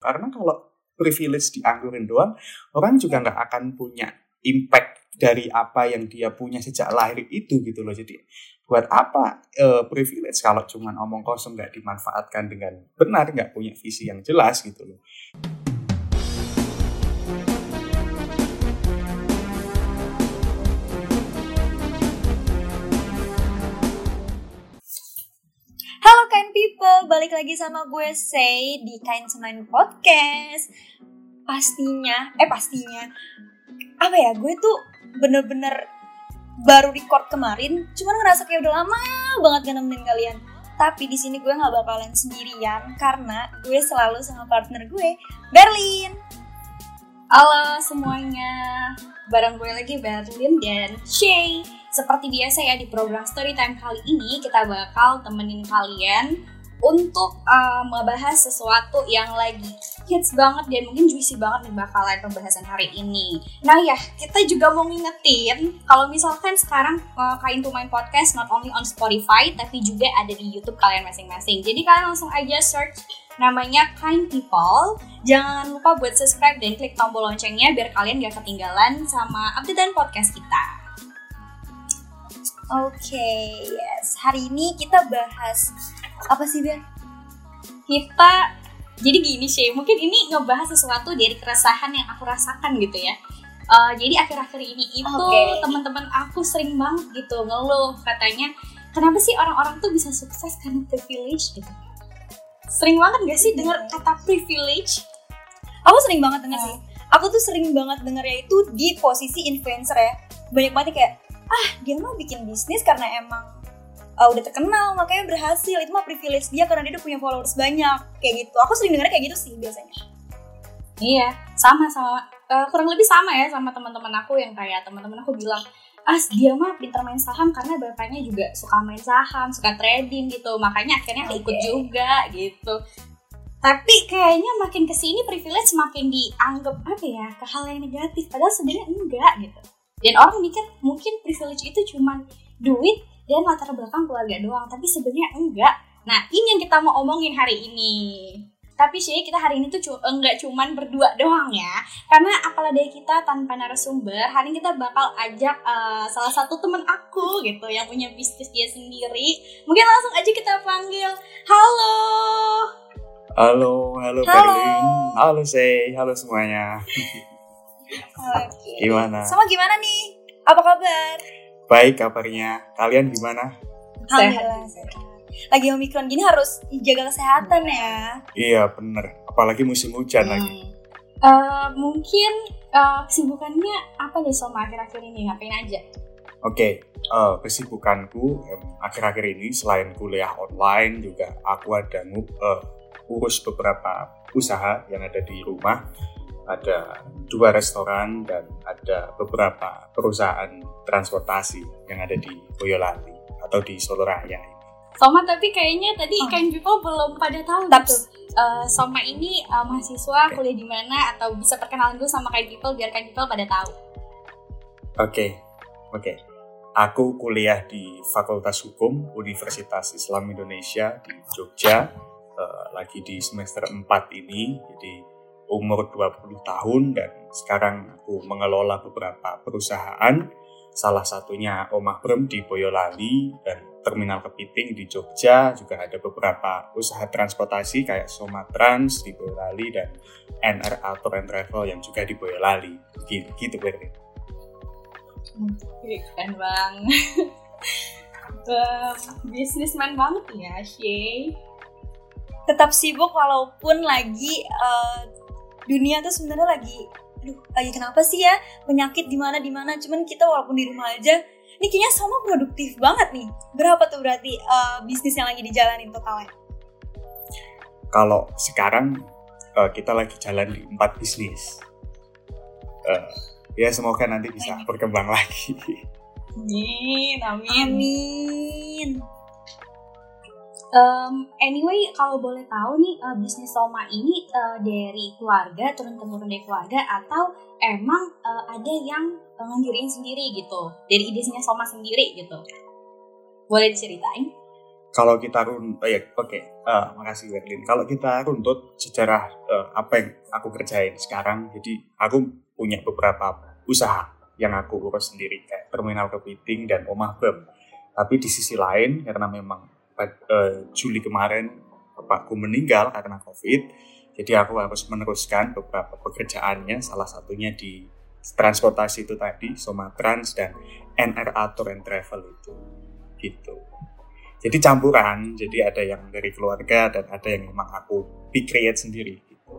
Karena kalau privilege dianggurin doang, orang juga nggak akan punya impact dari apa yang dia punya sejak lahir itu gitu loh. Jadi buat apa uh, privilege kalau cuman omong kosong nggak dimanfaatkan dengan benar, nggak punya visi yang jelas gitu loh. People, balik lagi sama gue Say di Kind Semen Podcast. Pastinya, eh pastinya, apa ya? Gue tuh bener-bener baru record kemarin, cuman ngerasa kayak udah lama banget gak nemenin kalian. Tapi di sini gue nggak bakalan sendirian karena gue selalu sama partner gue, Berlin. Halo semuanya, bareng gue lagi Berlin dan Shay. Seperti biasa ya di program Storytime kali ini kita bakal temenin kalian untuk uh, membahas sesuatu yang lagi hits banget dan mungkin juicy banget nih bakalan pembahasan hari ini. Nah ya, kita juga mau ngingetin kalau misalkan sekarang uh, Kain to Mind Podcast not only on Spotify tapi juga ada di YouTube kalian masing-masing. Jadi kalian langsung aja search namanya Kind People. Jangan lupa buat subscribe dan klik tombol loncengnya biar kalian gak ketinggalan sama updatean podcast kita. Oke, okay, yes. Hari ini kita bahas apa sih, Ben? Kita jadi gini sih, mungkin ini ngebahas sesuatu dari keresahan yang aku rasakan gitu ya. Uh, jadi akhir-akhir ini itu okay. teman-teman aku sering banget gitu ngeluh katanya, kenapa sih orang-orang tuh bisa sukses karena privilege gitu? Sering banget gak sih dengar kata privilege? Aku sering banget dengar sih. Aku tuh sering banget dengarnya itu di posisi influencer ya. Banyak banget kayak ah dia mah bikin bisnis karena emang uh, udah terkenal makanya berhasil. Itu mah privilege dia karena dia udah punya followers banyak kayak gitu. Aku sering dengarnya kayak gitu sih biasanya. Iya sama sama. Uh, kurang lebih sama ya sama teman-teman aku yang kayak teman-teman aku bilang ah dia mah pintar main saham karena bapaknya juga suka main saham suka trading gitu. Makanya akhirnya okay. ikut juga gitu. Tapi kayaknya makin ke sini privilege makin dianggap apa ya ke hal yang negatif. Padahal sebenarnya enggak gitu dan orang mikir mungkin privilege itu cuma duit dan latar belakang keluarga doang tapi sebenarnya enggak. Nah ini yang kita mau omongin hari ini. Tapi sih kita hari ini tuh cu enggak cuman berdua doang ya. Karena apalah dari kita tanpa narasumber hari ini kita bakal ajak uh, salah satu temen aku gitu yang punya bisnis dia sendiri. Mungkin langsung aja kita panggil. Halo. Halo halo, halo. Berlin halo say halo semuanya Okay. Gimana? Sama gimana nih? Apa kabar? Baik kabarnya. Kalian gimana? Alhamdulillah sehat. Lagi Omikron gini harus jaga kesehatan ya. Iya bener. Apalagi musim hujan hmm. lagi. Uh, mungkin uh, kesibukannya apa nih sama akhir-akhir ini? Ngapain aja? Oke, okay. uh, kesibukanku um, akhir-akhir ini selain kuliah online juga aku ada uh, urus beberapa usaha yang ada di rumah ada dua restoran dan ada beberapa perusahaan transportasi yang ada di Boyolali atau di Solo Raya ini. Soma tapi kayaknya tadi oh. Kain People belum pada tahu Tapi, gitu. Uh, Soma ini uh, mahasiswa okay. kuliah di mana atau bisa perkenalan dulu sama Kain People biar Kain People pada tahu. Oke, okay. oke. Okay. Aku kuliah di Fakultas Hukum Universitas Islam Indonesia di Jogja. Uh, lagi di semester 4 ini, jadi umur 20 tahun dan sekarang aku mengelola beberapa perusahaan. Salah satunya Omah Brem di Boyolali dan Terminal Kepiting di Jogja. Juga ada beberapa usaha transportasi kayak Somatrans di Boyolali dan NRA Tour and Travel yang juga di Boyolali. Gitu gitu berarti keren banget uh, bisnisman banget ya Shay. Tetap sibuk walaupun lagi uh, dunia tuh sebenarnya lagi aduh lagi kenapa sih ya? Penyakit di mana di mana? Cuman kita walaupun di rumah aja ini kayaknya sama produktif banget nih. Berapa tuh berarti uh, bisnis yang lagi dijalanin totalnya? Kalau sekarang uh, kita lagi jalan di empat bisnis. Uh, ya semoga nanti bisa berkembang lagi. Amin amin. Amin Um, anyway, kalau boleh tahu nih uh, bisnis Soma ini uh, dari keluarga turun temurun dari keluarga atau emang uh, ada yang ngedirin sendiri gitu dari idenya Soma sendiri gitu? Boleh diceritain? kalau kita runtut, oh ya, oke, okay. uh, makasih Berlin. Kalau kita runtut sejarah uh, apa yang aku kerjain sekarang, jadi aku punya beberapa usaha yang aku urus sendiri kayak terminal kepiting dan omah bem. Tapi di sisi lain karena memang uh, Juli kemarin bapakku meninggal karena COVID, jadi aku harus meneruskan beberapa pekerjaannya, salah satunya di transportasi itu tadi, Somatrans dan NRA Tour and Travel itu, gitu. Jadi campuran, jadi ada yang dari keluarga dan ada yang memang aku create sendiri. Gitu.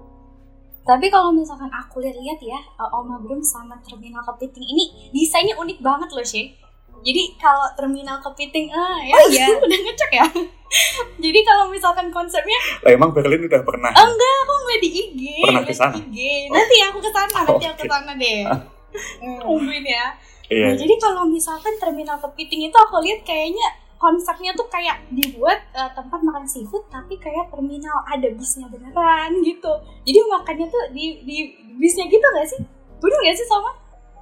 Tapi kalau misalkan aku lihat-lihat ya, Oma Brum sama Terminal Kepiting ini desainnya unik banget loh, sih. Jadi kalau terminal kepiting, ah ya, oh, iya. udah ngecek ya. Jadi kalau misalkan konsepnya, lah emang Berlin udah pernah? Oh, enggak, aku ngeliat di IG. Pernah ke sana? IG. Nanti aku ke sana, nanti okay. aku ke sana deh. Tungguin ya. Iya. Nah, jadi kalau misalkan terminal kepiting itu aku lihat kayaknya konsepnya tuh kayak dibuat uh, tempat makan seafood tapi kayak terminal ada bisnya beneran gitu. Jadi makannya tuh di di bisnya gitu gak sih? Bener gak sih sama?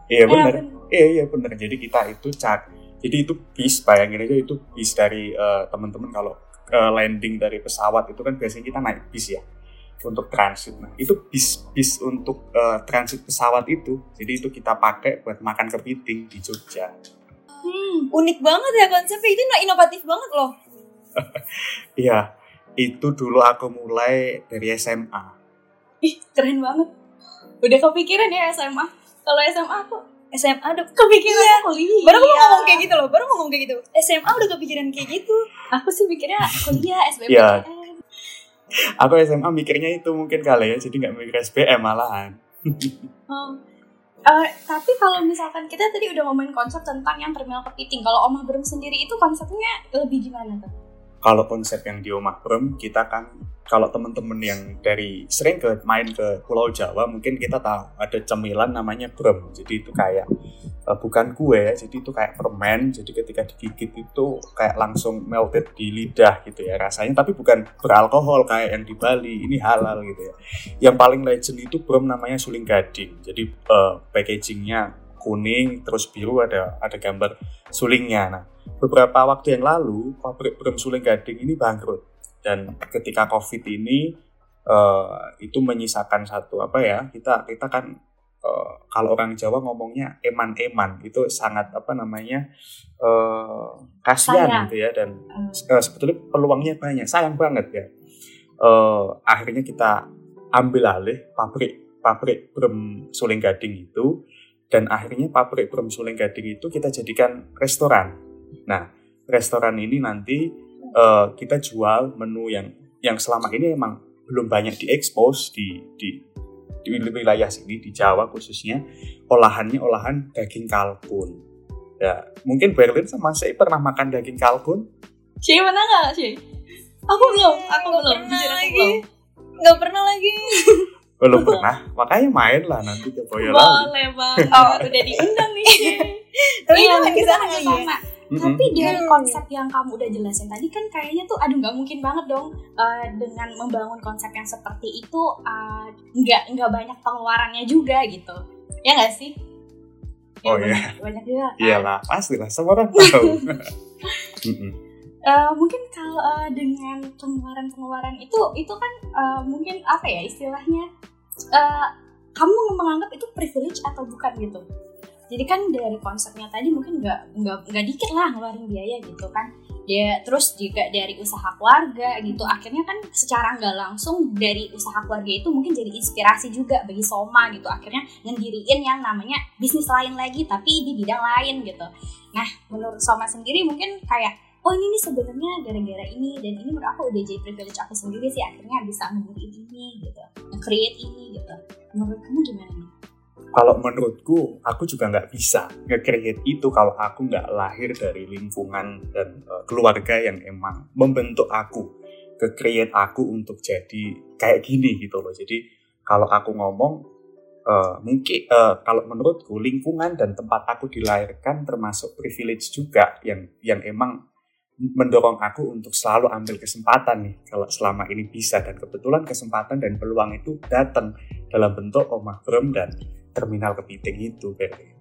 Iya benar. Iya iya benar. Jadi kita itu cat. Jadi itu bis bayangin aja itu bis dari uh, teman-teman kalau uh, landing dari pesawat itu kan biasanya kita naik bis ya untuk transit. Nah itu bis bis untuk uh, transit pesawat itu. Jadi itu kita pakai buat makan kepiting di Jogja. Hmm, unik banget ya konsepnya itu inovatif banget loh. Iya, itu dulu aku mulai dari SMA. Ih, keren banget. Udah kepikiran ya SMA? Kalau SMA aku SMA udah kepikiran iya. kuliah. Baru mau ngomong kayak gitu loh, baru ngomong kayak gitu. SMA udah kepikiran kayak gitu. Aku sih mikirnya kuliah SBM. Iya. Aku SMA mikirnya itu mungkin kali ya, jadi nggak mikir SBM malahan. oh. Uh, tapi kalau misalkan kita tadi udah ngomongin konsep tentang yang terminal kepiting, kalau Omah Brum sendiri itu konsepnya lebih gimana tuh? Kalau konsep yang di Omah Brum, kita kan kalau teman-teman yang dari sering ke main ke Pulau Jawa mungkin kita tahu ada cemilan namanya brem jadi itu kayak uh, bukan kue jadi itu kayak permen. Jadi ketika digigit itu kayak langsung melted di lidah gitu ya rasanya. Tapi bukan beralkohol kayak yang di Bali ini halal gitu ya. Yang paling legend itu brem namanya suling gading. Jadi uh, packagingnya kuning terus biru ada ada gambar sulingnya. Nah beberapa waktu yang lalu pabrik brem suling gading ini bangkrut. Dan ketika covid ini uh, itu menyisakan satu apa ya kita kita kan uh, kalau orang Jawa ngomongnya eman-eman itu sangat apa namanya uh, kasihan gitu ya dan uh, sebetulnya peluangnya banyak sayang banget ya. Uh, akhirnya kita ambil alih pabrik pabrik brem suling gading itu dan akhirnya pabrik brem suling gading itu kita jadikan restoran nah restoran ini nanti uh, kita jual menu yang yang selama ini emang belum banyak diekspos di di di wilayah sini di Jawa khususnya olahannya olahan daging kalkun. Ya, mungkin Berlin sama saya pernah makan daging kalkun? Sih pernah nggak sih? Aku belum, aku gak belum. Pernah lagi. belum. Gak pernah lagi. Belum pernah, makanya main lah nanti ke Boyolali. Boleh banget, oh. udah diundang nih. Tapi iya, lagi sana ya. Mm-hmm. Tapi dari konsep yang kamu udah jelasin tadi kan kayaknya tuh aduh nggak mungkin banget dong uh, dengan membangun konsep yang seperti itu uh, nggak nggak banyak pengeluarannya juga gitu. Ya nggak sih? Ya, oh iya. Banyak juga. Kan? Iyalah, pasti lah semua orang tahu. Uh, mungkin kalau uh, dengan pengeluaran-pengeluaran itu itu kan uh, mungkin apa ya istilahnya uh, kamu menganggap itu privilege atau bukan gitu jadi kan dari konsepnya tadi mungkin nggak nggak nggak dikit lah ngeluarin biaya gitu kan. Dia terus juga dari usaha keluarga gitu. Akhirnya kan secara nggak langsung dari usaha keluarga itu mungkin jadi inspirasi juga bagi Soma gitu. Akhirnya ngediriin yang namanya bisnis lain lagi tapi di bidang lain gitu. Nah menurut Soma sendiri mungkin kayak oh ini nih sebenarnya gara-gara ini dan ini menurut aku udah jadi privilege aku sendiri sih. Akhirnya bisa ngediriin ini gitu create ini gitu. Menurut kamu gimana nih kalau menurutku aku juga nggak bisa nge-create itu kalau aku nggak lahir dari lingkungan dan uh, keluarga yang emang membentuk aku ke-create aku untuk jadi kayak gini gitu loh. Jadi kalau aku ngomong uh, mungkin uh, kalau menurutku lingkungan dan tempat aku dilahirkan termasuk privilege juga yang yang emang mendorong aku untuk selalu ambil kesempatan nih kalau selama ini bisa. Dan kebetulan kesempatan dan peluang itu datang dalam bentuk omah brem dan terminal kepiting itu Berli.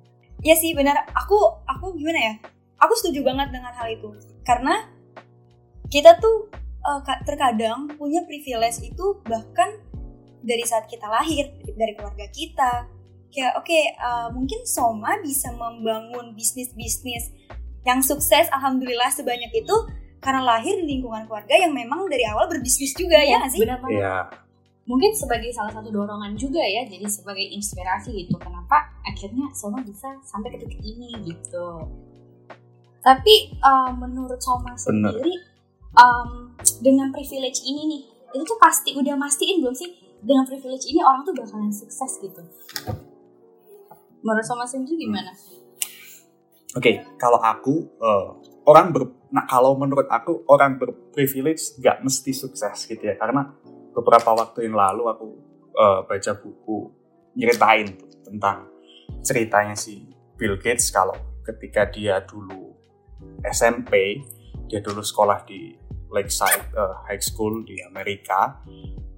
Iya sih benar. Aku aku gimana ya? Aku setuju banget dengan hal itu. Karena kita tuh uh, terkadang punya privilege itu bahkan dari saat kita lahir dari keluarga kita kayak oke okay, uh, mungkin Soma bisa membangun bisnis bisnis yang sukses alhamdulillah sebanyak itu karena lahir di lingkungan keluarga yang memang dari awal berbisnis juga ya, ya sih benar banget Iya. Mungkin sebagai salah satu dorongan juga ya jadi sebagai inspirasi gitu. Kenapa akhirnya Soma bisa sampai ke titik ini gitu? Tapi uh, menurut Soma sendiri um, dengan privilege ini nih itu tuh pasti udah mastiin belum sih dengan privilege ini orang tuh bakalan sukses gitu? Menurut Soma sendiri gimana? Oke, okay, kalau aku uh, orang ber, nah kalau menurut aku orang berprivilege nggak mesti sukses gitu ya. Karena beberapa waktu yang lalu aku uh, baca buku nyeritain tentang ceritanya si Bill Gates kalau ketika dia dulu SMP dia dulu sekolah di Lakeside uh, High School di Amerika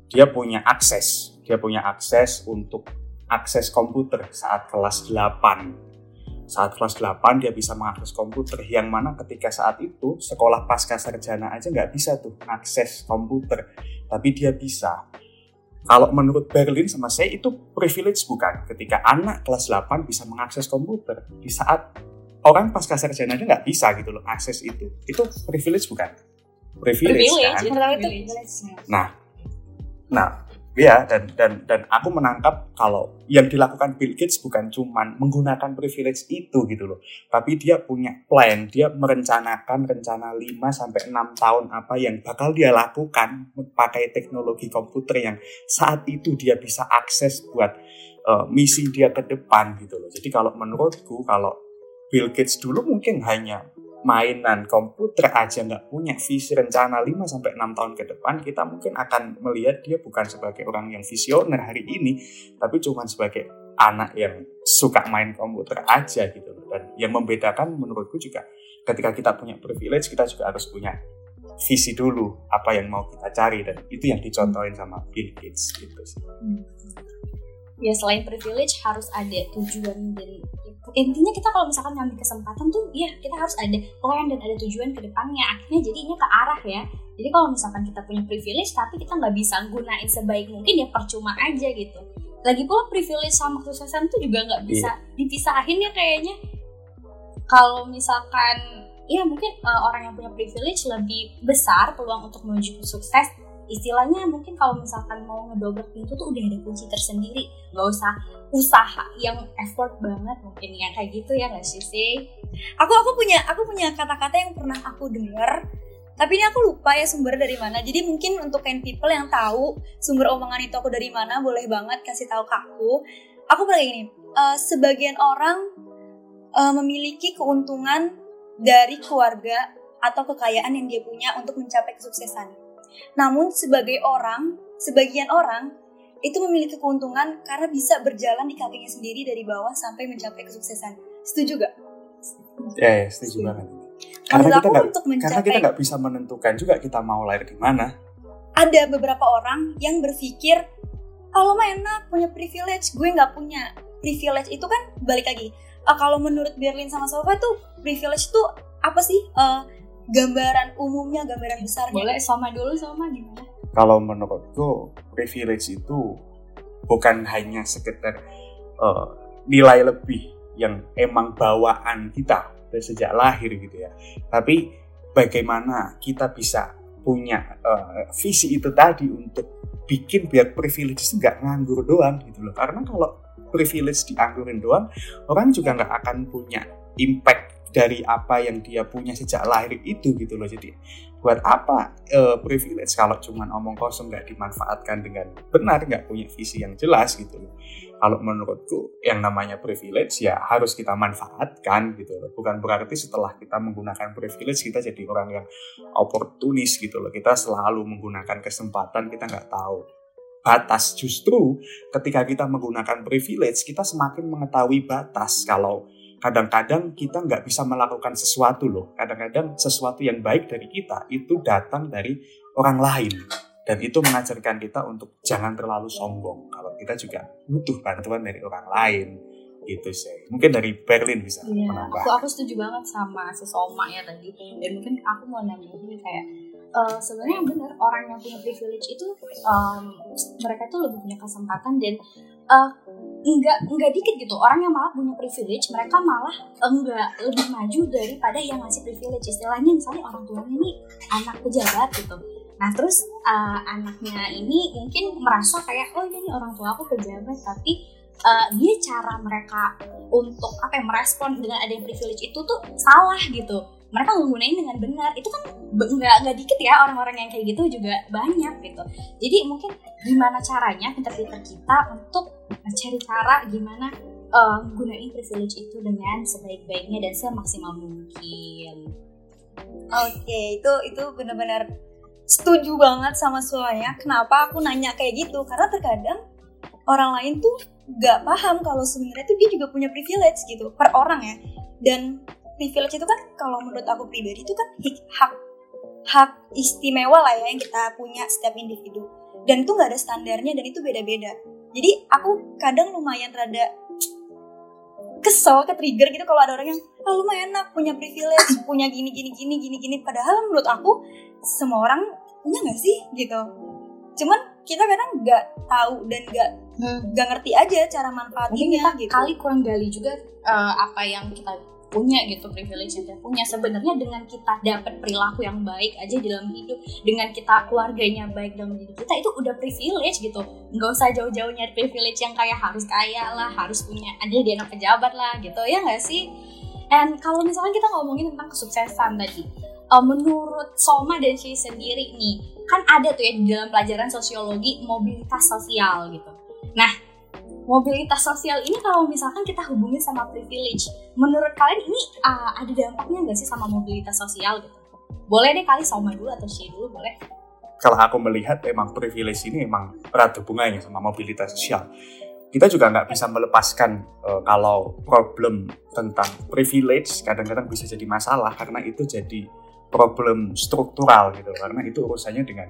dia punya akses dia punya akses untuk akses komputer saat kelas 8 saat kelas 8 dia bisa mengakses komputer. Yang mana ketika saat itu sekolah pasca sarjana aja nggak bisa tuh akses komputer. Tapi dia bisa. Kalau menurut Berlin sama saya itu privilege bukan? Ketika anak kelas 8 bisa mengakses komputer di saat orang pasca sarjana aja nggak bisa gitu loh akses itu itu privilege bukan? Privilege, privilege kan itu privilege. nah nah ya dan dan dan aku menangkap kalau yang dilakukan Bill Gates bukan cuman menggunakan privilege itu gitu loh. Tapi dia punya plan dia merencanakan rencana 5 sampai 6 tahun apa yang bakal dia lakukan pakai teknologi komputer yang saat itu dia bisa akses buat uh, misi dia ke depan gitu loh. Jadi kalau menurutku kalau Bill Gates dulu mungkin hanya mainan komputer aja nggak punya visi rencana 5 sampai 6 tahun ke depan, kita mungkin akan melihat dia bukan sebagai orang yang visioner hari ini, tapi cuma sebagai anak yang suka main komputer aja gitu. Dan yang membedakan menurutku juga ketika kita punya privilege, kita juga harus punya visi dulu apa yang mau kita cari dan itu yang dicontohin sama Bill Gates gitu sih. Hmm ya selain privilege harus ada tujuan dari intinya kita kalau misalkan ngambil kesempatan tuh ya kita harus ada plan dan ada tujuan ke depannya. Akhirnya jadinya ke arah ya. Jadi kalau misalkan kita punya privilege tapi kita nggak bisa gunain sebaik mungkin ya percuma aja gitu. Lagi pula privilege sama kesuksesan tuh juga nggak bisa yeah. dipisahin ya kayaknya. Kalau misalkan ya mungkin uh, orang yang punya privilege lebih besar peluang untuk menuju sukses istilahnya mungkin kalau misalkan mau ngedobrak pintu tuh udah ada kunci tersendiri. Nggak usah usaha yang effort banget mungkin yang kayak gitu ya nggak sih sih? Aku aku punya aku punya kata-kata yang pernah aku dengar tapi ini aku lupa ya sumber dari mana. Jadi mungkin untuk kain people yang tahu sumber omongan itu aku dari mana boleh banget kasih tahu ke aku. Aku bilang gini uh, sebagian orang uh, memiliki keuntungan dari keluarga atau kekayaan yang dia punya untuk mencapai kesuksesan namun sebagai orang, sebagian orang itu memiliki keuntungan karena bisa berjalan di kakinya sendiri dari bawah sampai mencapai kesuksesan. Setuju gak? Ya, ya setuju banget. Karena kita gak, mencapai, karena kita nggak bisa menentukan juga kita mau lahir di mana. Ada beberapa orang yang berpikir kalau mah enak punya privilege, gue nggak punya privilege itu kan balik lagi. Uh, kalau menurut Berlin sama Sofa tuh privilege itu apa sih? Uh, gambaran umumnya, gambaran besar. Boleh sama dulu sama gimana? Kalau menurutku privilege itu bukan hanya sekedar uh, nilai lebih yang emang bawaan kita dari sejak lahir gitu ya. Tapi bagaimana kita bisa punya uh, visi itu tadi untuk bikin biar privilege itu nggak nganggur doang gitu loh. Karena kalau privilege dianggurin doang, orang juga nggak akan punya impact dari apa yang dia punya sejak lahir itu gitu loh jadi buat apa uh, privilege kalau cuma omong kosong nggak dimanfaatkan dengan benar nggak punya visi yang jelas gitu loh. Kalau menurutku yang namanya privilege ya harus kita manfaatkan gitu loh. Bukan berarti setelah kita menggunakan privilege kita jadi orang yang oportunis gitu loh. Kita selalu menggunakan kesempatan kita nggak tahu batas. Justru ketika kita menggunakan privilege kita semakin mengetahui batas. Kalau kadang-kadang kita nggak bisa melakukan sesuatu loh. Kadang-kadang sesuatu yang baik dari kita itu datang dari orang lain. Dan itu mengajarkan kita untuk jangan terlalu sombong. Kalau kita juga butuh bantuan dari orang lain. Gitu sih. Mungkin dari Berlin bisa iya, menambah. Aku, aku setuju banget sama si Soma ya tadi. Dan mungkin aku mau nambahin kayak uh, sebenarnya benar orang yang punya privilege itu um, mereka tuh lebih punya kesempatan dan uh, enggak enggak dikit gitu. Orang yang malah punya privilege mereka malah enggak lebih maju daripada yang ngasih privilege. Istilahnya misalnya orang tuanya ini anak pejabat gitu. Nah terus uh, anaknya ini mungkin merasa kayak oh ini orang tua aku pejabat tapi uh, dia cara mereka untuk apa yang merespon dengan ada yang privilege itu tuh salah gitu. Mereka menggunakan dengan benar. Itu kan nggak nggak dikit ya orang-orang yang kayak gitu juga banyak gitu. Jadi mungkin gimana caranya pinter-pinter kita untuk mencari cara gimana uh, gunain privilege itu dengan sebaik-baiknya dan semaksimal mungkin. Oke okay, itu itu benar-benar setuju banget sama semuanya kenapa aku nanya kayak gitu? Karena terkadang orang lain tuh nggak paham kalau sebenarnya tuh dia juga punya privilege gitu per orang ya. Dan privilege itu kan kalau menurut aku pribadi itu kan hak hak istimewa lah ya yang kita punya setiap individu. Dan itu nggak ada standarnya dan itu beda-beda jadi aku kadang lumayan rada kesel ke trigger gitu kalau ada orang yang ah lumayan enak punya privilege punya gini gini gini gini gini. Padahal menurut aku semua orang punya nggak sih gitu. Cuman kita kadang nggak tahu dan nggak hmm. nggak ngerti aja cara manfaatnya gitu. kali kurang gali juga uh, apa yang kita punya gitu privilege yang kita punya. Sebenarnya dengan kita dapat perilaku yang baik aja dalam hidup dengan kita keluarganya baik dalam hidup kita itu udah privilege gitu. Nggak usah jauh-jauh nyari privilege yang kayak harus kaya lah harus punya ada di anak pejabat lah gitu ya nggak sih? Dan kalau misalnya kita ngomongin tentang kesuksesan tadi uh, menurut Soma dan Shay sendiri nih kan ada tuh ya di dalam pelajaran sosiologi mobilitas sosial gitu. Nah mobilitas sosial ini kalau misalkan kita hubungin sama privilege, menurut kalian ini uh, ada dampaknya nggak sih sama mobilitas sosial gitu? Boleh deh kali sama dulu atau Shay dulu boleh? Kalau aku melihat emang privilege ini emang erat hubungannya sama mobilitas sosial. Kita juga nggak bisa melepaskan uh, kalau problem tentang privilege kadang-kadang bisa jadi masalah karena itu jadi problem struktural gitu karena itu urusannya dengan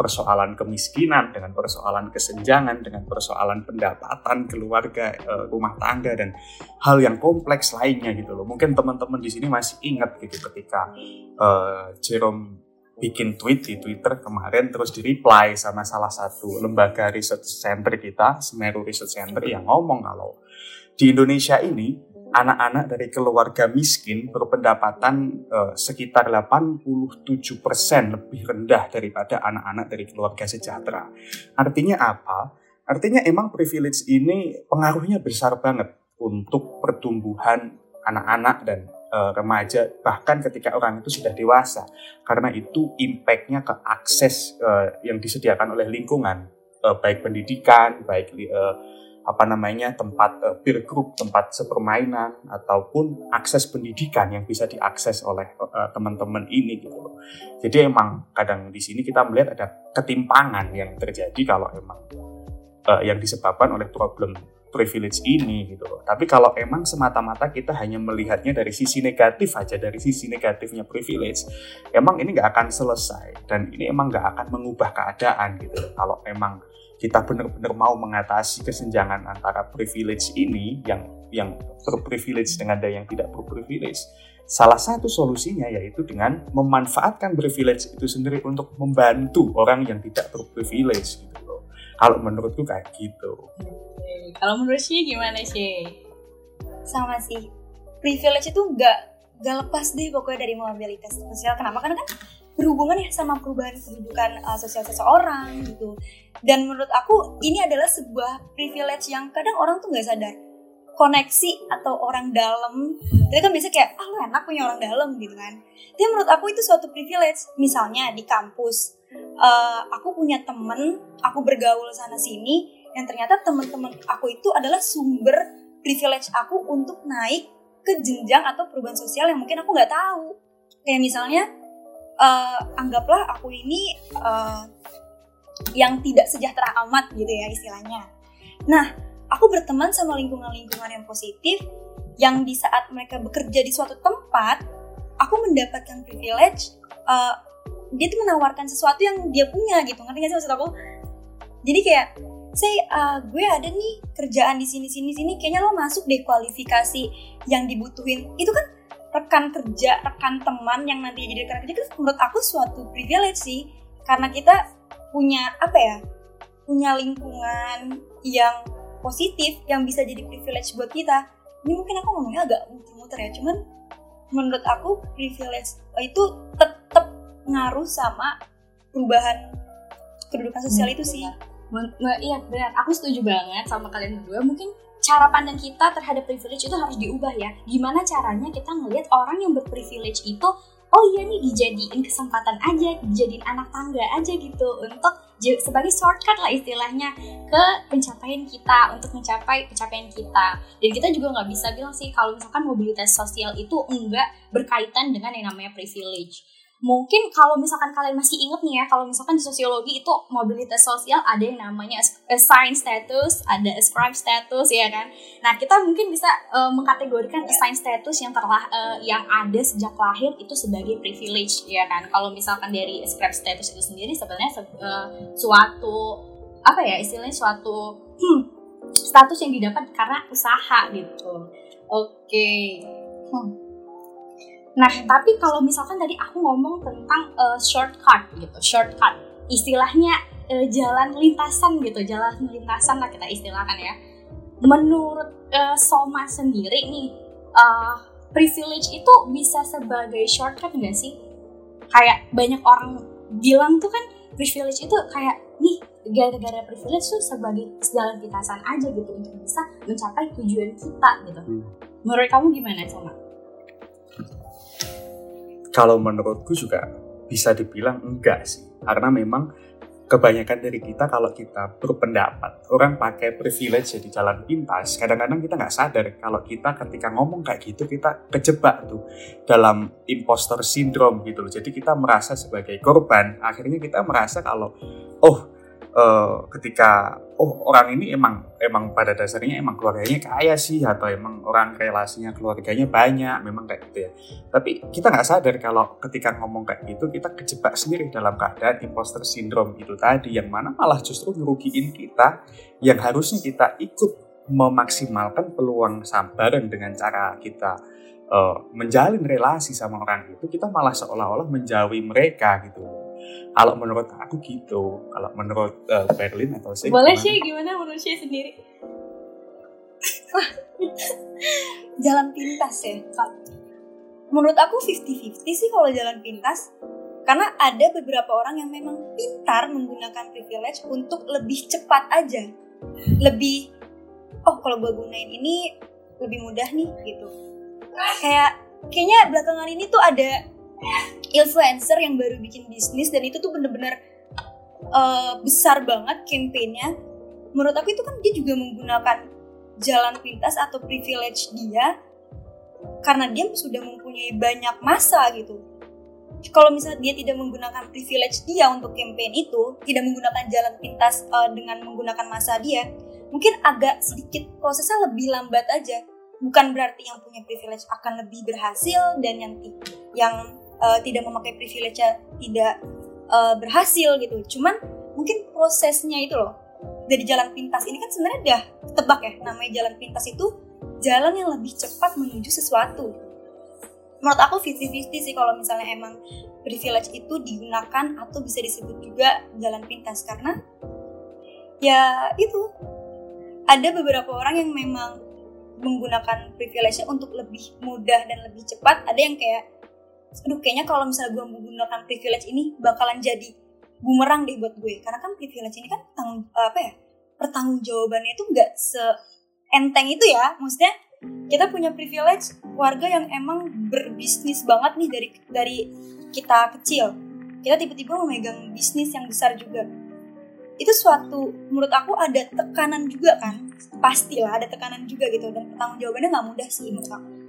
persoalan kemiskinan, dengan persoalan kesenjangan, dengan persoalan pendapatan keluarga, eh, rumah tangga dan hal yang kompleks lainnya gitu loh. Mungkin teman-teman di sini masih ingat gitu ketika uh, Jerome bikin tweet di Twitter kemarin terus di reply sama salah satu lembaga research center kita, Semeru Research Center yang ngomong kalau di Indonesia ini anak-anak dari keluarga miskin berpendapatan uh, sekitar 87% lebih rendah daripada anak-anak dari keluarga sejahtera. Artinya apa? Artinya emang privilege ini pengaruhnya besar banget untuk pertumbuhan anak-anak dan uh, remaja bahkan ketika orang itu sudah dewasa karena itu impactnya ke akses uh, yang disediakan oleh lingkungan uh, baik pendidikan baik apa namanya tempat uh, peer group, tempat sepermainan ataupun akses pendidikan yang bisa diakses oleh uh, teman-teman ini gitu. Jadi emang kadang di sini kita melihat ada ketimpangan yang terjadi kalau emang uh, yang disebabkan oleh problem privilege ini gitu. Tapi kalau emang semata-mata kita hanya melihatnya dari sisi negatif aja, dari sisi negatifnya privilege, emang ini nggak akan selesai dan ini emang nggak akan mengubah keadaan gitu loh. Kalau emang kita benar-benar mau mengatasi kesenjangan antara privilege ini yang yang berprivilege dengan ada yang tidak berprivilege. Salah satu solusinya yaitu dengan memanfaatkan privilege itu sendiri untuk membantu orang yang tidak berprivilege gitu loh. Kalau menurutku kayak gitu. Kalau menurut sih gimana sih sama sih. Privilege itu nggak nggak lepas deh pokoknya dari mobilitas. Sosial kenapa? Karena kan berhubungan ya sama perubahan kehidupan uh, sosial seseorang gitu. Dan menurut aku ini adalah sebuah privilege yang kadang orang tuh nggak sadar. Koneksi atau orang dalam itu kan biasa kayak ah lu enak punya orang dalam gitu kan. Tapi menurut aku itu suatu privilege. Misalnya di kampus uh, aku punya temen aku bergaul sana sini yang ternyata teman-teman aku itu adalah sumber privilege aku untuk naik ke jenjang atau perubahan sosial yang mungkin aku nggak tahu. Kayak misalnya uh, anggaplah aku ini uh, yang tidak sejahtera amat gitu ya istilahnya. Nah, aku berteman sama lingkungan-lingkungan yang positif yang di saat mereka bekerja di suatu tempat, aku mendapatkan privilege uh, dia tuh menawarkan sesuatu yang dia punya gitu. Ngerti gak sih maksud aku? Jadi kayak say uh, gue ada nih kerjaan di sini sini sini kayaknya lo masuk deh kualifikasi yang dibutuhin itu kan rekan kerja, rekan teman yang nanti jadi rekan kerja itu menurut aku suatu privilege sih. Karena kita punya apa ya punya lingkungan yang positif yang bisa jadi privilege buat kita. Ini mungkin aku ngomongnya agak muter-muter ya cuman menurut aku privilege itu tetap ngaruh sama perubahan kedudukan sosial Hmm, itu sih. Men- me- iya benar, aku setuju banget sama kalian berdua. Mungkin cara pandang kita terhadap privilege itu harus diubah ya. Gimana caranya kita ngelihat orang yang berprivilege itu, oh iya nih dijadiin kesempatan aja, dijadiin anak tangga aja gitu untuk sebagai shortcut lah istilahnya ke pencapaian kita untuk mencapai pencapaian kita. Dan kita juga nggak bisa bilang sih kalau misalkan mobilitas sosial itu enggak berkaitan dengan yang namanya privilege mungkin kalau misalkan kalian masih inget nih ya kalau misalkan di sosiologi itu mobilitas sosial ada yang namanya as- assigned status ada ascribed status ya kan? Nah kita mungkin bisa eh, mengkategorikan assigned status yang terlah eh, yang ada sejak lahir itu sebagai privilege ya kan? Kalau misalkan dari ascribed status itu sendiri sebenarnya se- eh, suatu apa ya istilahnya suatu hmm, status yang didapat karena usaha gitu. Oke. Hmm. Nah, tapi kalau misalkan tadi aku ngomong tentang eh, shortcut gitu, shortcut. Istilahnya eh, jalan lintasan gitu, jalan lintasan lah kita istilahkan ya. Menurut eh, Soma sendiri nih, eh, privilege itu bisa sebagai shortcut nggak sih? Kayak banyak orang bilang tuh kan privilege itu kayak nih gara-gara privilege tuh sebagai jalan lintasan aja gitu untuk bisa mencapai tujuan kita gitu. Hmm. Menurut kamu gimana Soma? Kalau menurutku juga bisa dibilang enggak sih. Karena memang kebanyakan dari kita kalau kita berpendapat orang pakai privilege jadi jalan pintas kadang-kadang kita nggak sadar kalau kita ketika ngomong kayak gitu kita kejebak tuh dalam imposter syndrome gitu loh. Jadi kita merasa sebagai korban akhirnya kita merasa kalau oh eh, ketika oh orang ini emang emang pada dasarnya emang keluarganya kaya sih atau emang orang relasinya keluarganya banyak memang kayak gitu ya. Tapi kita nggak sadar kalau ketika ngomong kayak gitu kita kejebak sendiri dalam keadaan imposter syndrome itu tadi yang mana malah justru ngerugiin kita yang harusnya kita ikut memaksimalkan peluang sambaran dengan cara kita eh, menjalin relasi sama orang itu kita malah seolah-olah menjauhi mereka gitu kalau menurut aku gitu. Kalau menurut eh, Berlin atau saya Boleh sih gimana menurut Shay sendiri? jalan pintas ya menurut aku 50-50 sih kalau jalan pintas. Karena ada beberapa orang yang memang pintar menggunakan privilege untuk lebih cepat aja. Lebih oh kalau gue gunain ini lebih mudah nih gitu. Kayak kayaknya belakangan ini tuh ada influencer yang baru bikin bisnis dan itu tuh bener-bener eh, besar banget campaignnya menurut aku itu kan dia juga menggunakan jalan pintas atau privilege dia karena dia sudah mempunyai banyak masa gitu. Kalau misalnya dia tidak menggunakan privilege dia untuk campaign itu, tidak menggunakan jalan pintas uh, dengan menggunakan masa dia, mungkin agak sedikit prosesnya lebih lambat aja. Bukan berarti yang punya privilege akan lebih berhasil dan yang yang uh, tidak memakai privilege tidak uh, berhasil gitu. Cuman mungkin prosesnya itu loh dari jalan pintas ini kan sebenarnya udah ketebak ya namanya jalan pintas itu jalan yang lebih cepat menuju sesuatu. Menurut aku 50-50 sih kalau misalnya emang privilege itu digunakan atau bisa disebut juga jalan pintas karena ya itu ada beberapa orang yang memang menggunakan privilege untuk lebih mudah dan lebih cepat. Ada yang kayak, aduh kayaknya kalau misalnya gue menggunakan privilege ini bakalan jadi bumerang deh buat gue. Karena kan privilege ini kan tanggung apa ya pertanggung jawabannya itu nggak seenteng itu ya. Maksudnya kita punya privilege keluarga yang emang berbisnis banget nih dari dari kita kecil. Kita tiba-tiba memegang bisnis yang besar juga. Itu suatu menurut aku ada tekanan juga kan. Pastilah ada tekanan juga gitu dan pertanggung jawabannya nggak mudah sih menurut aku.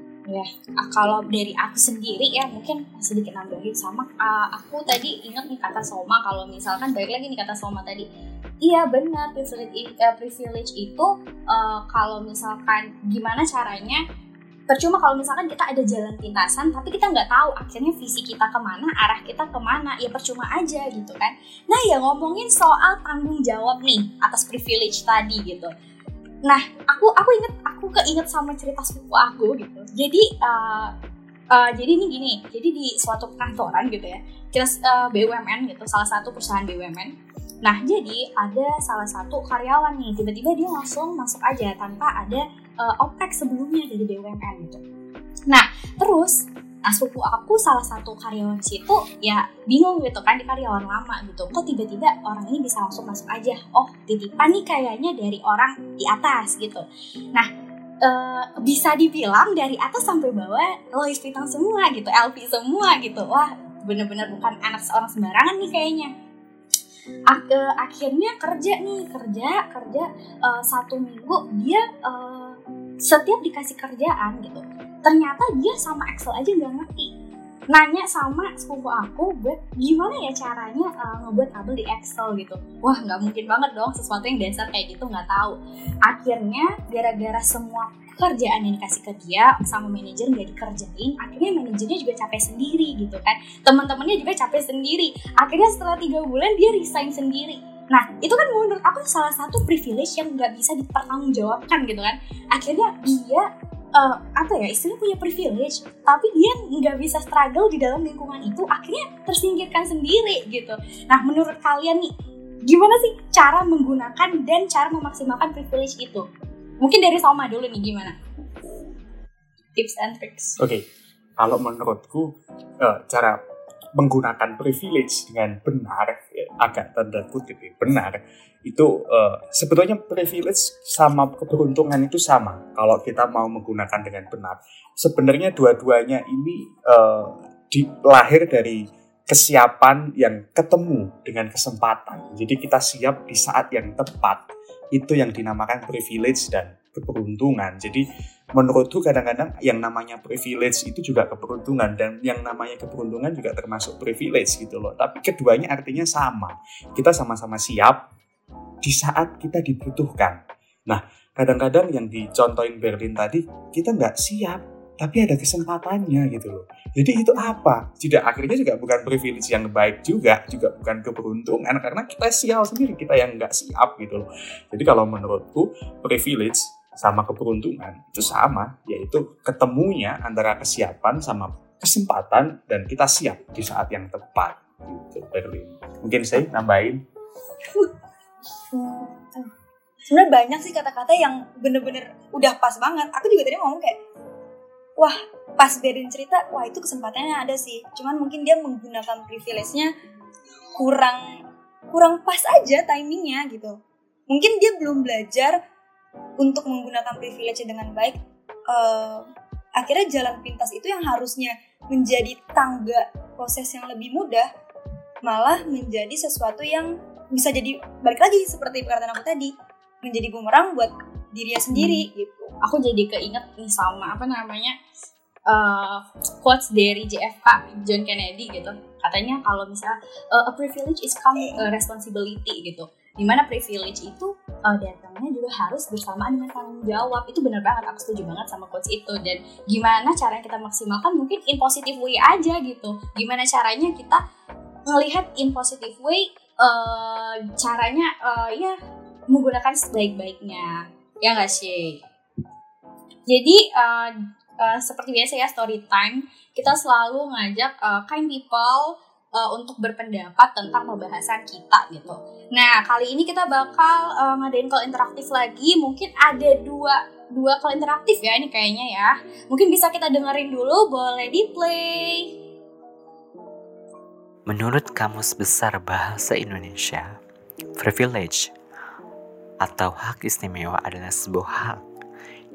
Ah, kalau dari aku sendiri ya mungkin sedikit nambahin sama ah, aku tadi ingat nih kata Soma. Kalau misalkan balik lagi nih kata Soma tadi. Iya benar privilege eh, privilege itu eh, kalau misalkan gimana caranya percuma kalau misalkan kita ada jalan pintasan tapi kita nggak tahu akhirnya visi kita ke mana arah kita ke mana ya percuma aja gitu kan. Nah ya ngomongin soal tanggung jawab nih atas privilege tadi gitu nah aku aku inget aku keinget sama cerita sepupu aku gitu. Jadi uh, uh, jadi ini gini jadi di suatu kantoran gitu ya kita uh, BUMN gitu salah satu perusahaan BUMN nah jadi ada salah satu karyawan nih tiba-tiba dia langsung masuk aja tanpa ada uh, OPEC sebelumnya dari BUMN gitu. Nah terus Nah, sepupu aku salah satu karyawan situ ya bingung gitu kan di karyawan lama gitu. Kok tiba-tiba orang ini bisa langsung masuk aja. Oh, titipan nih kayaknya dari orang di atas gitu. Nah, e, bisa dibilang dari atas sampai bawah Louis Vuitton semua gitu, LV semua gitu. Wah, bener-bener bukan anak seorang sembarangan nih kayaknya. Ak akhirnya kerja nih kerja kerja uh, satu minggu dia uh, setiap dikasih kerjaan gitu ternyata dia sama Excel aja nggak ngerti. Nanya sama sepupu aku buat gimana ya caranya uh, ngebuat tabel di Excel gitu? Wah nggak mungkin banget dong sesuatu yang dasar kayak gitu nggak tahu. Akhirnya gara-gara semua kerjaan yang dikasih ke dia sama manajer nggak dikerjain akhirnya manajernya juga capek sendiri gitu kan. Teman-temannya juga capek sendiri. Akhirnya setelah tiga bulan dia resign sendiri Nah, itu kan menurut aku salah satu privilege yang nggak bisa dipertanggungjawabkan gitu kan. Akhirnya dia uh, apa ya istilahnya punya privilege tapi dia nggak bisa struggle di dalam lingkungan itu akhirnya tersingkirkan sendiri gitu nah menurut kalian nih gimana sih cara menggunakan dan cara memaksimalkan privilege itu mungkin dari Salma dulu nih gimana tips and tricks oke okay. kalau menurutku uh, cara menggunakan privilege dengan benar agak tanda kutip ya, benar itu uh, sebetulnya privilege sama keberuntungan itu sama kalau kita mau menggunakan dengan benar. Sebenarnya dua-duanya ini uh, di, lahir dari kesiapan yang ketemu dengan kesempatan. Jadi kita siap di saat yang tepat. Itu yang dinamakan privilege dan keberuntungan. Jadi menurutku kadang-kadang yang namanya privilege itu juga keberuntungan dan yang namanya keberuntungan juga termasuk privilege gitu loh. Tapi keduanya artinya sama. Kita sama-sama siap di saat kita dibutuhkan. Nah, kadang-kadang yang dicontohin Berlin tadi, kita nggak siap, tapi ada kesempatannya gitu loh. Jadi itu apa? Tidak akhirnya juga bukan privilege yang baik juga, juga bukan keberuntungan karena kita sial sendiri, kita yang nggak siap gitu loh. Jadi kalau menurutku privilege sama keberuntungan itu sama, yaitu ketemunya antara kesiapan sama kesempatan dan kita siap di saat yang tepat gitu Berlin. Mungkin saya nambahin. Sebenarnya banyak sih kata-kata yang bener-bener udah pas banget. Aku juga tadi ngomong kayak, wah pas Berlin cerita, wah itu kesempatannya ada sih. Cuman mungkin dia menggunakan privilege-nya kurang kurang pas aja timingnya gitu. Mungkin dia belum belajar untuk menggunakan privilege dengan baik uh, akhirnya jalan pintas itu yang harusnya menjadi tangga proses yang lebih mudah malah menjadi sesuatu yang bisa jadi balik lagi seperti perkataan aku tadi menjadi bumerang buat dirinya sendiri hmm. gitu. Aku jadi keinget nih sama apa namanya uh, quotes dari JFK John Kennedy gitu. Katanya kalau misalnya uh, a privilege is come a responsibility gitu di mana privilege itu uh, datangnya juga harus bersamaan dengan tanggung jawab. Itu benar banget aku setuju banget sama coach itu. Dan gimana caranya kita maksimalkan? Mungkin in positive way aja gitu. Gimana caranya kita melihat in positive way uh, caranya uh, ya menggunakan sebaik-baiknya. Ya nggak sih? Jadi uh, uh, seperti biasa ya story time. Kita selalu ngajak uh, kind people uh, untuk berpendapat tentang pembahasan kita gitu. Nah kali ini kita bakal uh, ngadain call interaktif lagi. Mungkin ada dua dua call interaktif ya ini kayaknya ya. Mungkin bisa kita dengerin dulu. Boleh di play. Menurut Kamus Besar Bahasa Indonesia, privilege atau hak istimewa adalah sebuah hak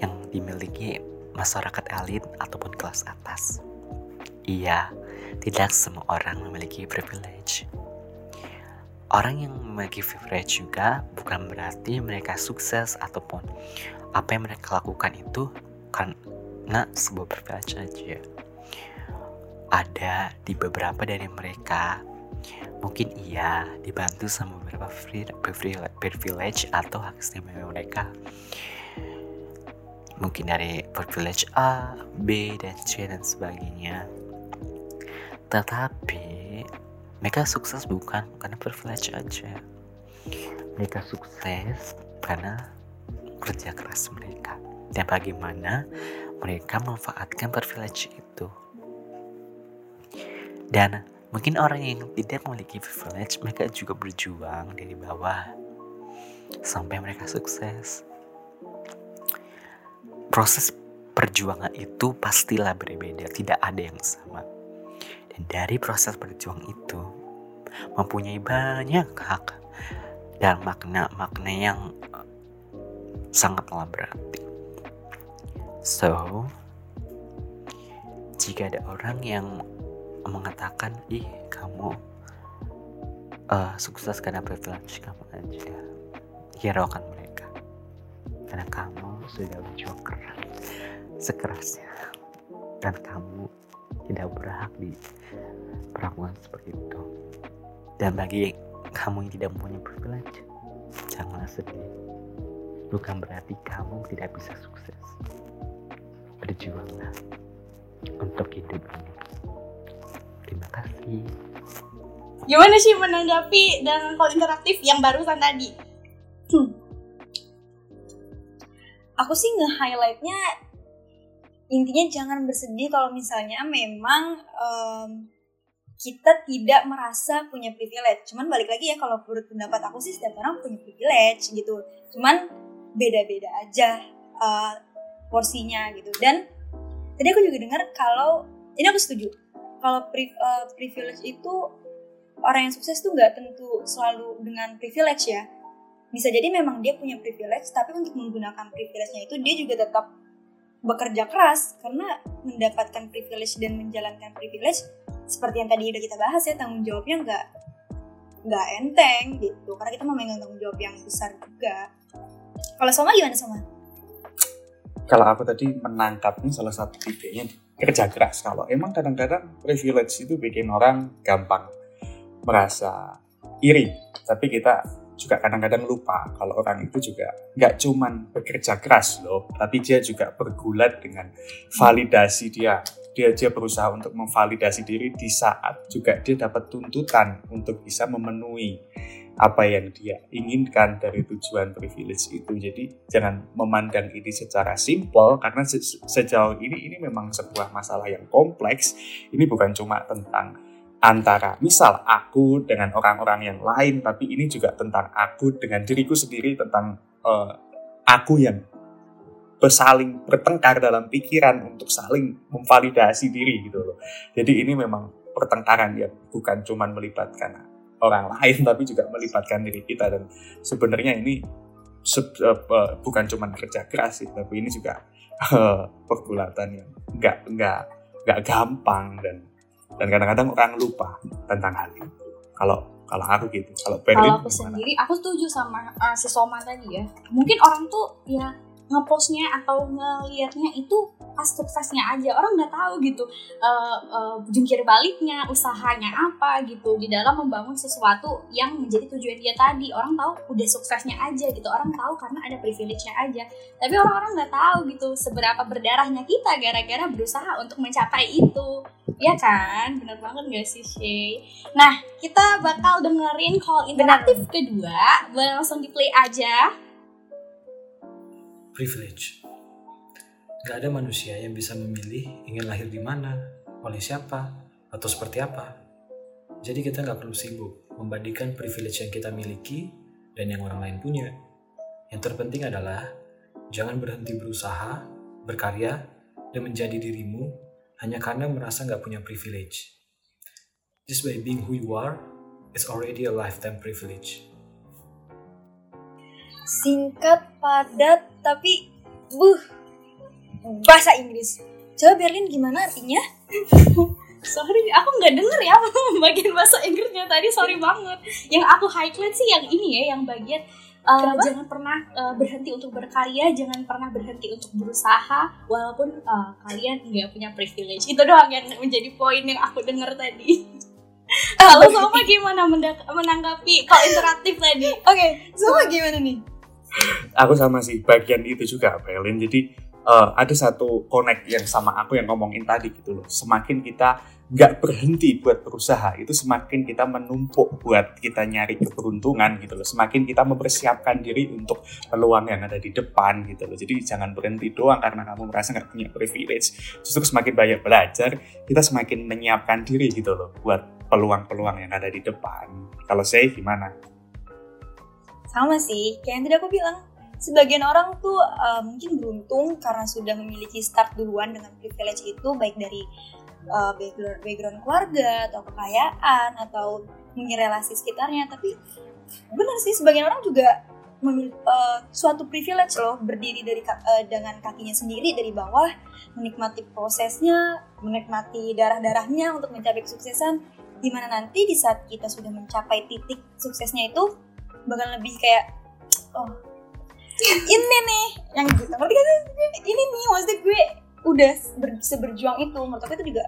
yang dimiliki masyarakat elit ataupun kelas atas. Iya, tidak semua orang memiliki privilege. Orang yang memiliki privilege juga bukan berarti mereka sukses ataupun apa yang mereka lakukan itu karena sebuah privilege saja. Ada di beberapa dari mereka mungkin iya dibantu sama beberapa privilege atau hak istimewa mereka mungkin dari privilege A, B, dan C dan sebagainya tetapi mereka sukses bukan karena privilege aja. Mereka sukses karena kerja keras mereka. Dan bagaimana mereka memanfaatkan privilege itu. Dan mungkin orang yang tidak memiliki privilege, mereka juga berjuang dari bawah sampai mereka sukses. Proses perjuangan itu pastilah berbeda, tidak ada yang sama. Dan dari proses berjuang itu mempunyai banyak hak dan makna-makna yang sangatlah berarti. So, jika ada orang yang mengatakan, ih kamu uh, sukses karena privilege kamu aja, hiraukan mereka. Karena kamu sudah berjuang keras, sekerasnya. Dan kamu tidak berhak di perlakuan seperti itu. Dan bagi kamu yang tidak mempunyai privilege, janganlah sedih. Bukan berarti kamu tidak bisa sukses. Berjuanglah untuk hidup ini. Terima kasih. Gimana sih menanggapi dengan call interaktif yang barusan tadi? Hmm. Aku sih nge-highlightnya intinya jangan bersedih kalau misalnya memang um, kita tidak merasa punya privilege. Cuman balik lagi ya kalau menurut pendapat aku sih setiap orang punya privilege gitu. Cuman beda-beda aja uh, porsinya gitu. Dan tadi aku juga dengar kalau ini aku setuju. Kalau pri, uh, privilege itu orang yang sukses tuh nggak tentu selalu dengan privilege ya. Bisa jadi memang dia punya privilege, tapi untuk menggunakan privilege-nya itu dia juga tetap bekerja keras karena mendapatkan privilege dan menjalankan privilege seperti yang tadi udah kita bahas ya tanggung jawabnya nggak nggak enteng gitu. Karena kita memegang tanggung jawab yang besar juga. Kalau sama gimana sama kalau aku tadi menangkapnya salah satu idenya kerja keras. Kalau emang kadang-kadang privilege itu bikin orang gampang merasa iri tapi kita juga kadang-kadang lupa kalau orang itu juga nggak cuman bekerja keras loh, tapi dia juga bergulat dengan validasi dia. Dia dia berusaha untuk memvalidasi diri di saat juga dia dapat tuntutan untuk bisa memenuhi apa yang dia inginkan dari tujuan privilege itu. Jadi jangan memandang ini secara simpel karena se sejauh ini ini memang sebuah masalah yang kompleks. Ini bukan cuma tentang antara misal aku dengan orang-orang yang lain tapi ini juga tentang aku dengan diriku sendiri tentang uh, aku yang bersaling bertengkar dalam pikiran untuk saling memvalidasi diri gitu loh. Jadi ini memang pertengkaran yang bukan cuma melibatkan orang lain tapi juga melibatkan diri kita dan sebenarnya ini se uh, bukan cuma kerja keras sih tapi ini juga uh, pergulatan yang nggak nggak nggak gampang dan dan kadang-kadang orang lupa tentang hal itu kalau kalau aku gitu kalau kalau aku gimana? sendiri aku setuju sama uh, si Soma tadi ya mungkin orang tuh ya ngepostnya atau ngelihatnya itu pas suksesnya aja. Orang nggak tahu gitu uh, uh, jungkir baliknya usahanya apa gitu. Di dalam membangun sesuatu yang menjadi tujuan dia tadi. Orang tahu udah suksesnya aja gitu. Orang tahu karena ada privilege-nya aja. Tapi orang-orang nggak tahu gitu seberapa berdarahnya kita gara-gara berusaha untuk mencapai itu. Ya kan? Benar banget gak sih Shay? Nah kita bakal dengerin call interaktif kedua. Boleh langsung di play aja privilege. Gak ada manusia yang bisa memilih ingin lahir di mana, oleh siapa, atau seperti apa. Jadi kita gak perlu sibuk membandingkan privilege yang kita miliki dan yang orang lain punya. Yang terpenting adalah jangan berhenti berusaha, berkarya, dan menjadi dirimu hanya karena merasa gak punya privilege. Just by being who you are, it's already a lifetime privilege singkat, padat, tapi buh bahasa Inggris. Coba Berlin gimana artinya? sorry, aku nggak denger ya bagian bahasa Inggrisnya tadi. Sorry banget. Yang aku highlight sih yang ini ya, yang bagian uh, jangan pernah uh, berhenti untuk berkarya, jangan pernah berhenti untuk berusaha, walaupun uh, kalian nggak punya privilege. Itu doang yang menjadi poin yang aku dengar tadi. Kalau sama gimana menanggapi kalau interaktif tadi? Oke, okay, sama gimana nih? Aku sama sih bagian itu juga Pelin jadi uh, ada satu connect yang sama aku yang ngomongin tadi gitu loh. Semakin kita nggak berhenti buat berusaha, itu semakin kita menumpuk buat kita nyari keberuntungan gitu loh. Semakin kita mempersiapkan diri untuk peluang yang ada di depan gitu loh. Jadi jangan berhenti doang karena kamu merasa nggak punya privilege. Justru semakin banyak belajar, kita semakin menyiapkan diri gitu loh buat peluang-peluang yang ada di depan. Kalau saya gimana? Sama sih, kayak yang tadi aku bilang sebagian orang tuh uh, mungkin beruntung karena sudah memiliki start duluan dengan privilege itu baik dari uh, background, background keluarga atau kekayaan atau mungkin relasi sekitarnya. Tapi benar sih sebagian orang juga memiliki uh, suatu privilege loh berdiri dari uh, dengan kakinya sendiri dari bawah menikmati prosesnya menikmati darah-darahnya untuk mencapai kesuksesan di mana nanti di saat kita sudah mencapai titik suksesnya itu bakal lebih kayak oh ini nih yang gue ngerti kan ini nih maksudnya gue udah ber, seberjuang itu. Menurut aku itu juga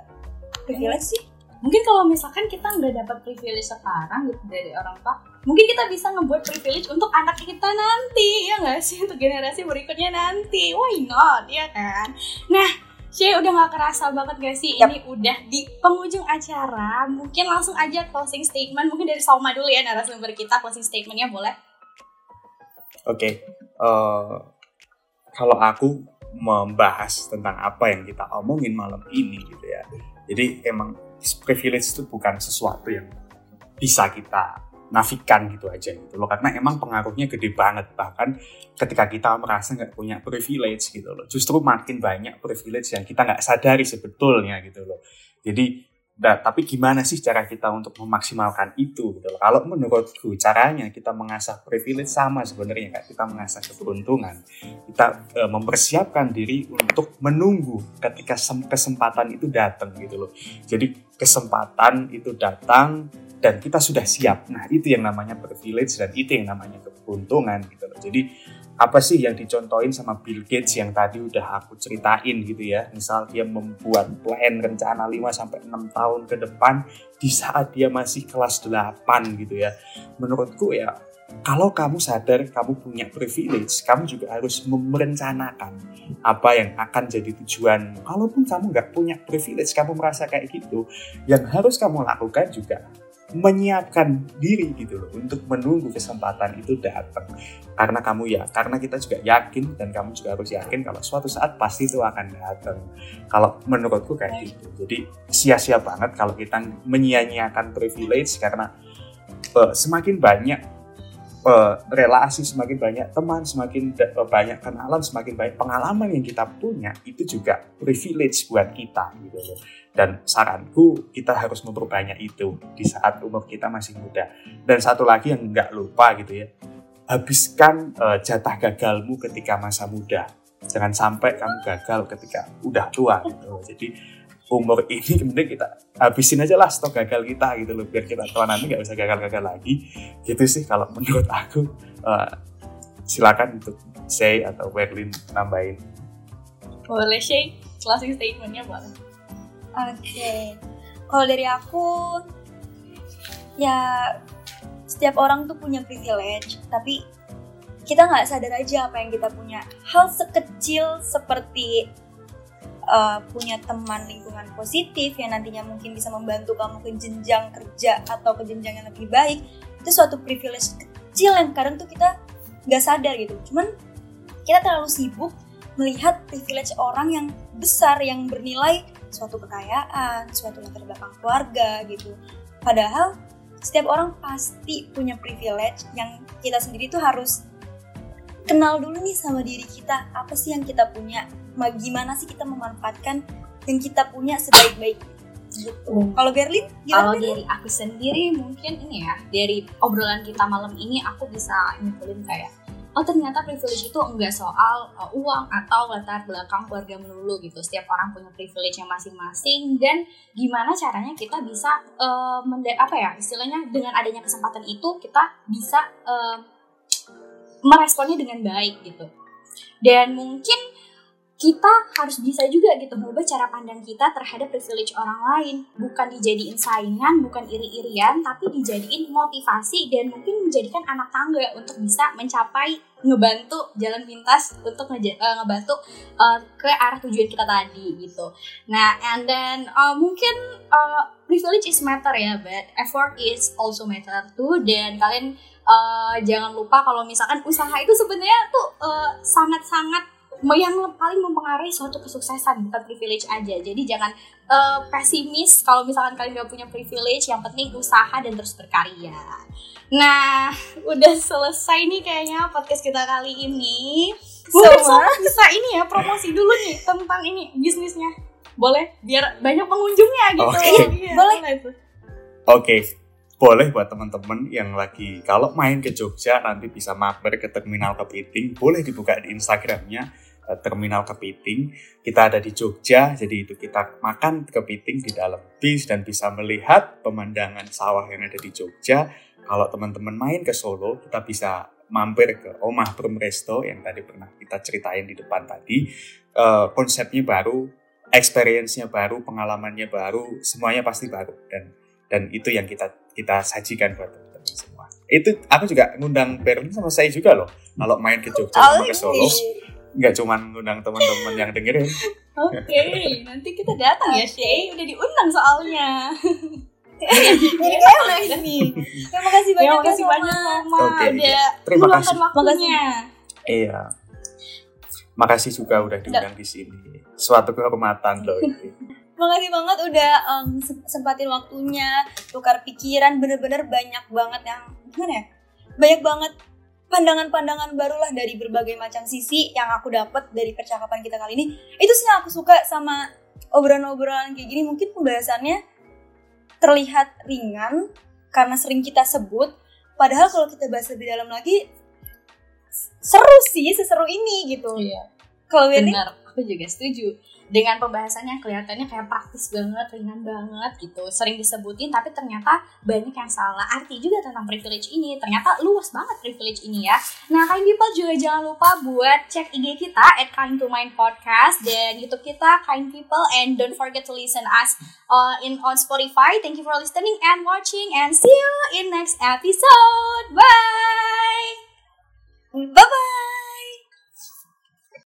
privilege sih. Mungkin kalau misalkan kita nggak dapat privilege sekarang gitu dari orang tua mungkin kita bisa ngebuat privilege untuk anak kita nanti ya nggak sih? Untuk generasi berikutnya nanti. Why not? Ya kan? Nah Shay udah gak kerasa banget gak sih yep. ini udah di penghujung acara mungkin langsung aja closing statement mungkin dari Salma dulu ya narasumber kita closing statementnya boleh Oke, okay. uh, eh, kalau aku membahas tentang apa yang kita omongin malam ini gitu ya. Jadi emang privilege itu bukan sesuatu yang bisa kita nafikan gitu aja gitu loh karena emang pengaruhnya gede banget bahkan ketika kita merasa nggak punya privilege gitu loh justru makin banyak privilege yang kita nggak sadari sebetulnya gitu loh jadi Nah, tapi gimana sih cara kita untuk memaksimalkan itu gitu loh. Kalau menurutku caranya kita mengasah privilege sama sebenarnya kayak kita mengasah keberuntungan. Kita e, mempersiapkan diri untuk menunggu ketika kesempatan itu datang gitu loh. Jadi kesempatan itu datang dan kita sudah siap. Nah, itu yang namanya privilege dan itu yang namanya keberuntungan gitu loh. Jadi apa sih yang dicontohin sama Bill Gates yang tadi udah aku ceritain gitu ya. Misal dia membuat plan rencana 5 sampai 6 tahun ke depan di saat dia masih kelas 8 gitu ya. Menurutku ya kalau kamu sadar kamu punya privilege, kamu juga harus merencanakan apa yang akan jadi tujuan. Kalaupun kamu nggak punya privilege, kamu merasa kayak gitu, yang harus kamu lakukan juga menyiapkan diri gitu loh untuk menunggu kesempatan itu datang. Karena kamu ya karena kita juga yakin dan kamu juga harus yakin kalau suatu saat pasti itu akan datang. Kalau menurutku kayak gitu. Jadi sia-sia banget kalau kita menyia-nyiakan privilege karena uh, semakin banyak uh, relasi semakin banyak teman semakin uh, banyak kenalan semakin banyak pengalaman yang kita punya itu juga privilege buat kita gitu loh dan saranku kita harus memperbanyak itu di saat umur kita masih muda. Dan satu lagi yang nggak lupa gitu ya, habiskan uh, jatah gagalmu ketika masa muda. Jangan sampai kamu gagal ketika udah tua gitu. Jadi umur ini kemudian kita habisin aja lah stok gagal kita gitu loh biar kita tua nanti nggak usah gagal-gagal lagi. Gitu sih kalau menurut aku. Uh, silakan untuk say atau Berlin nambahin. Boleh sih closing statementnya boleh. Oke, okay. kalau dari aku ya setiap orang tuh punya privilege, tapi kita nggak sadar aja apa yang kita punya. Hal sekecil seperti uh, punya teman lingkungan positif yang nantinya mungkin bisa membantu kamu ke jenjang kerja atau ke jenjang yang lebih baik, itu suatu privilege kecil yang kadang tuh kita nggak sadar gitu. Cuman kita terlalu sibuk melihat privilege orang yang besar yang bernilai suatu kekayaan, suatu latar belakang keluarga gitu. Padahal setiap orang pasti punya privilege yang kita sendiri tuh harus kenal dulu nih sama diri kita. Apa sih yang kita punya? Gimana sih kita memanfaatkan yang kita punya sebaik-baik gitu. Hmm. Kalau Berlin, kalau dari aku sendiri mungkin ini ya dari obrolan kita malam ini aku bisa nyimpulin kayak oh ternyata privilege itu enggak soal uh, uang atau latar belakang keluarga melulu gitu. Setiap orang punya privilege yang masing-masing dan gimana caranya kita bisa uh, apa ya istilahnya dengan adanya kesempatan itu kita bisa uh, meresponnya dengan baik gitu. Dan mungkin kita harus bisa juga gitu merubah cara pandang kita terhadap privilege orang lain. Bukan dijadiin saingan bukan iri-irian tapi dijadiin motivasi dan mungkin menjadikan anak tangga untuk bisa mencapai ngebantu jalan pintas untuk nge uh, ngebantu uh, ke arah tujuan kita tadi gitu. Nah and then uh, mungkin uh, privilege is matter ya but effort is also matter too. Dan kalian uh, jangan lupa kalau misalkan usaha itu sebenarnya tuh uh, sangat-sangat yang paling mempengaruhi suatu kesuksesan bukan privilege aja. Jadi jangan uh, pesimis kalau misalkan kalian gak punya privilege yang penting usaha dan terus berkarya. Nah udah selesai nih kayaknya podcast kita kali ini. Mungkin Sama. bisa ini ya promosi dulu nih tentang ini bisnisnya. Boleh? Biar banyak pengunjungnya gitu. Okay. iya, boleh. oke okay boleh buat teman-teman yang lagi kalau main ke Jogja nanti bisa mampir ke terminal kepiting. Boleh dibuka di Instagramnya terminal kepiting. Kita ada di Jogja, jadi itu kita makan kepiting di dalam bis dan bisa melihat pemandangan sawah yang ada di Jogja. Kalau teman-teman main ke Solo, kita bisa mampir ke Omah Brum Resto yang tadi pernah kita ceritain di depan tadi. Uh, konsepnya baru, experience-nya baru, pengalamannya baru, semuanya pasti baru dan dan itu yang kita kita sajikan buat teman-teman semua. Itu aku juga ngundang Berlin sama saya juga loh. Kalau main ke Jogja sama ke Solo, nggak cuma ngundang teman-teman yang dengerin. Oke, okay, nanti kita datang ya, Shay. Udah diundang soalnya. Jadi kayak nih. Terima kasih banyak Terima kasih banyak Mama. Okay, udah terima kasih. waktunya. Iya. Makasih juga udah diundang di sini. Suatu kehormatan loh ini. Makasih banget udah um, sempatin waktunya, tukar pikiran, bener-bener banyak banget yang gimana ya? Banyak banget pandangan-pandangan barulah dari berbagai macam sisi yang aku dapat dari percakapan kita kali ini. Itu sih yang aku suka sama obrolan-obrolan kayak gini. Mungkin pembahasannya terlihat ringan karena sering kita sebut. Padahal kalau kita bahas lebih dalam lagi, seru sih, seseru ini gitu. Iya. Kalau Benar, aku juga setuju dengan pembahasannya kelihatannya kayak praktis banget, ringan banget gitu. Sering disebutin tapi ternyata banyak yang salah arti juga tentang privilege ini. Ternyata luas banget privilege ini ya. Nah, kind people juga jangan lupa buat cek IG kita at kind to mind podcast dan YouTube kita kind people and don't forget to listen us uh, in on Spotify. Thank you for listening and watching and see you in next episode. Bye. Bye bye.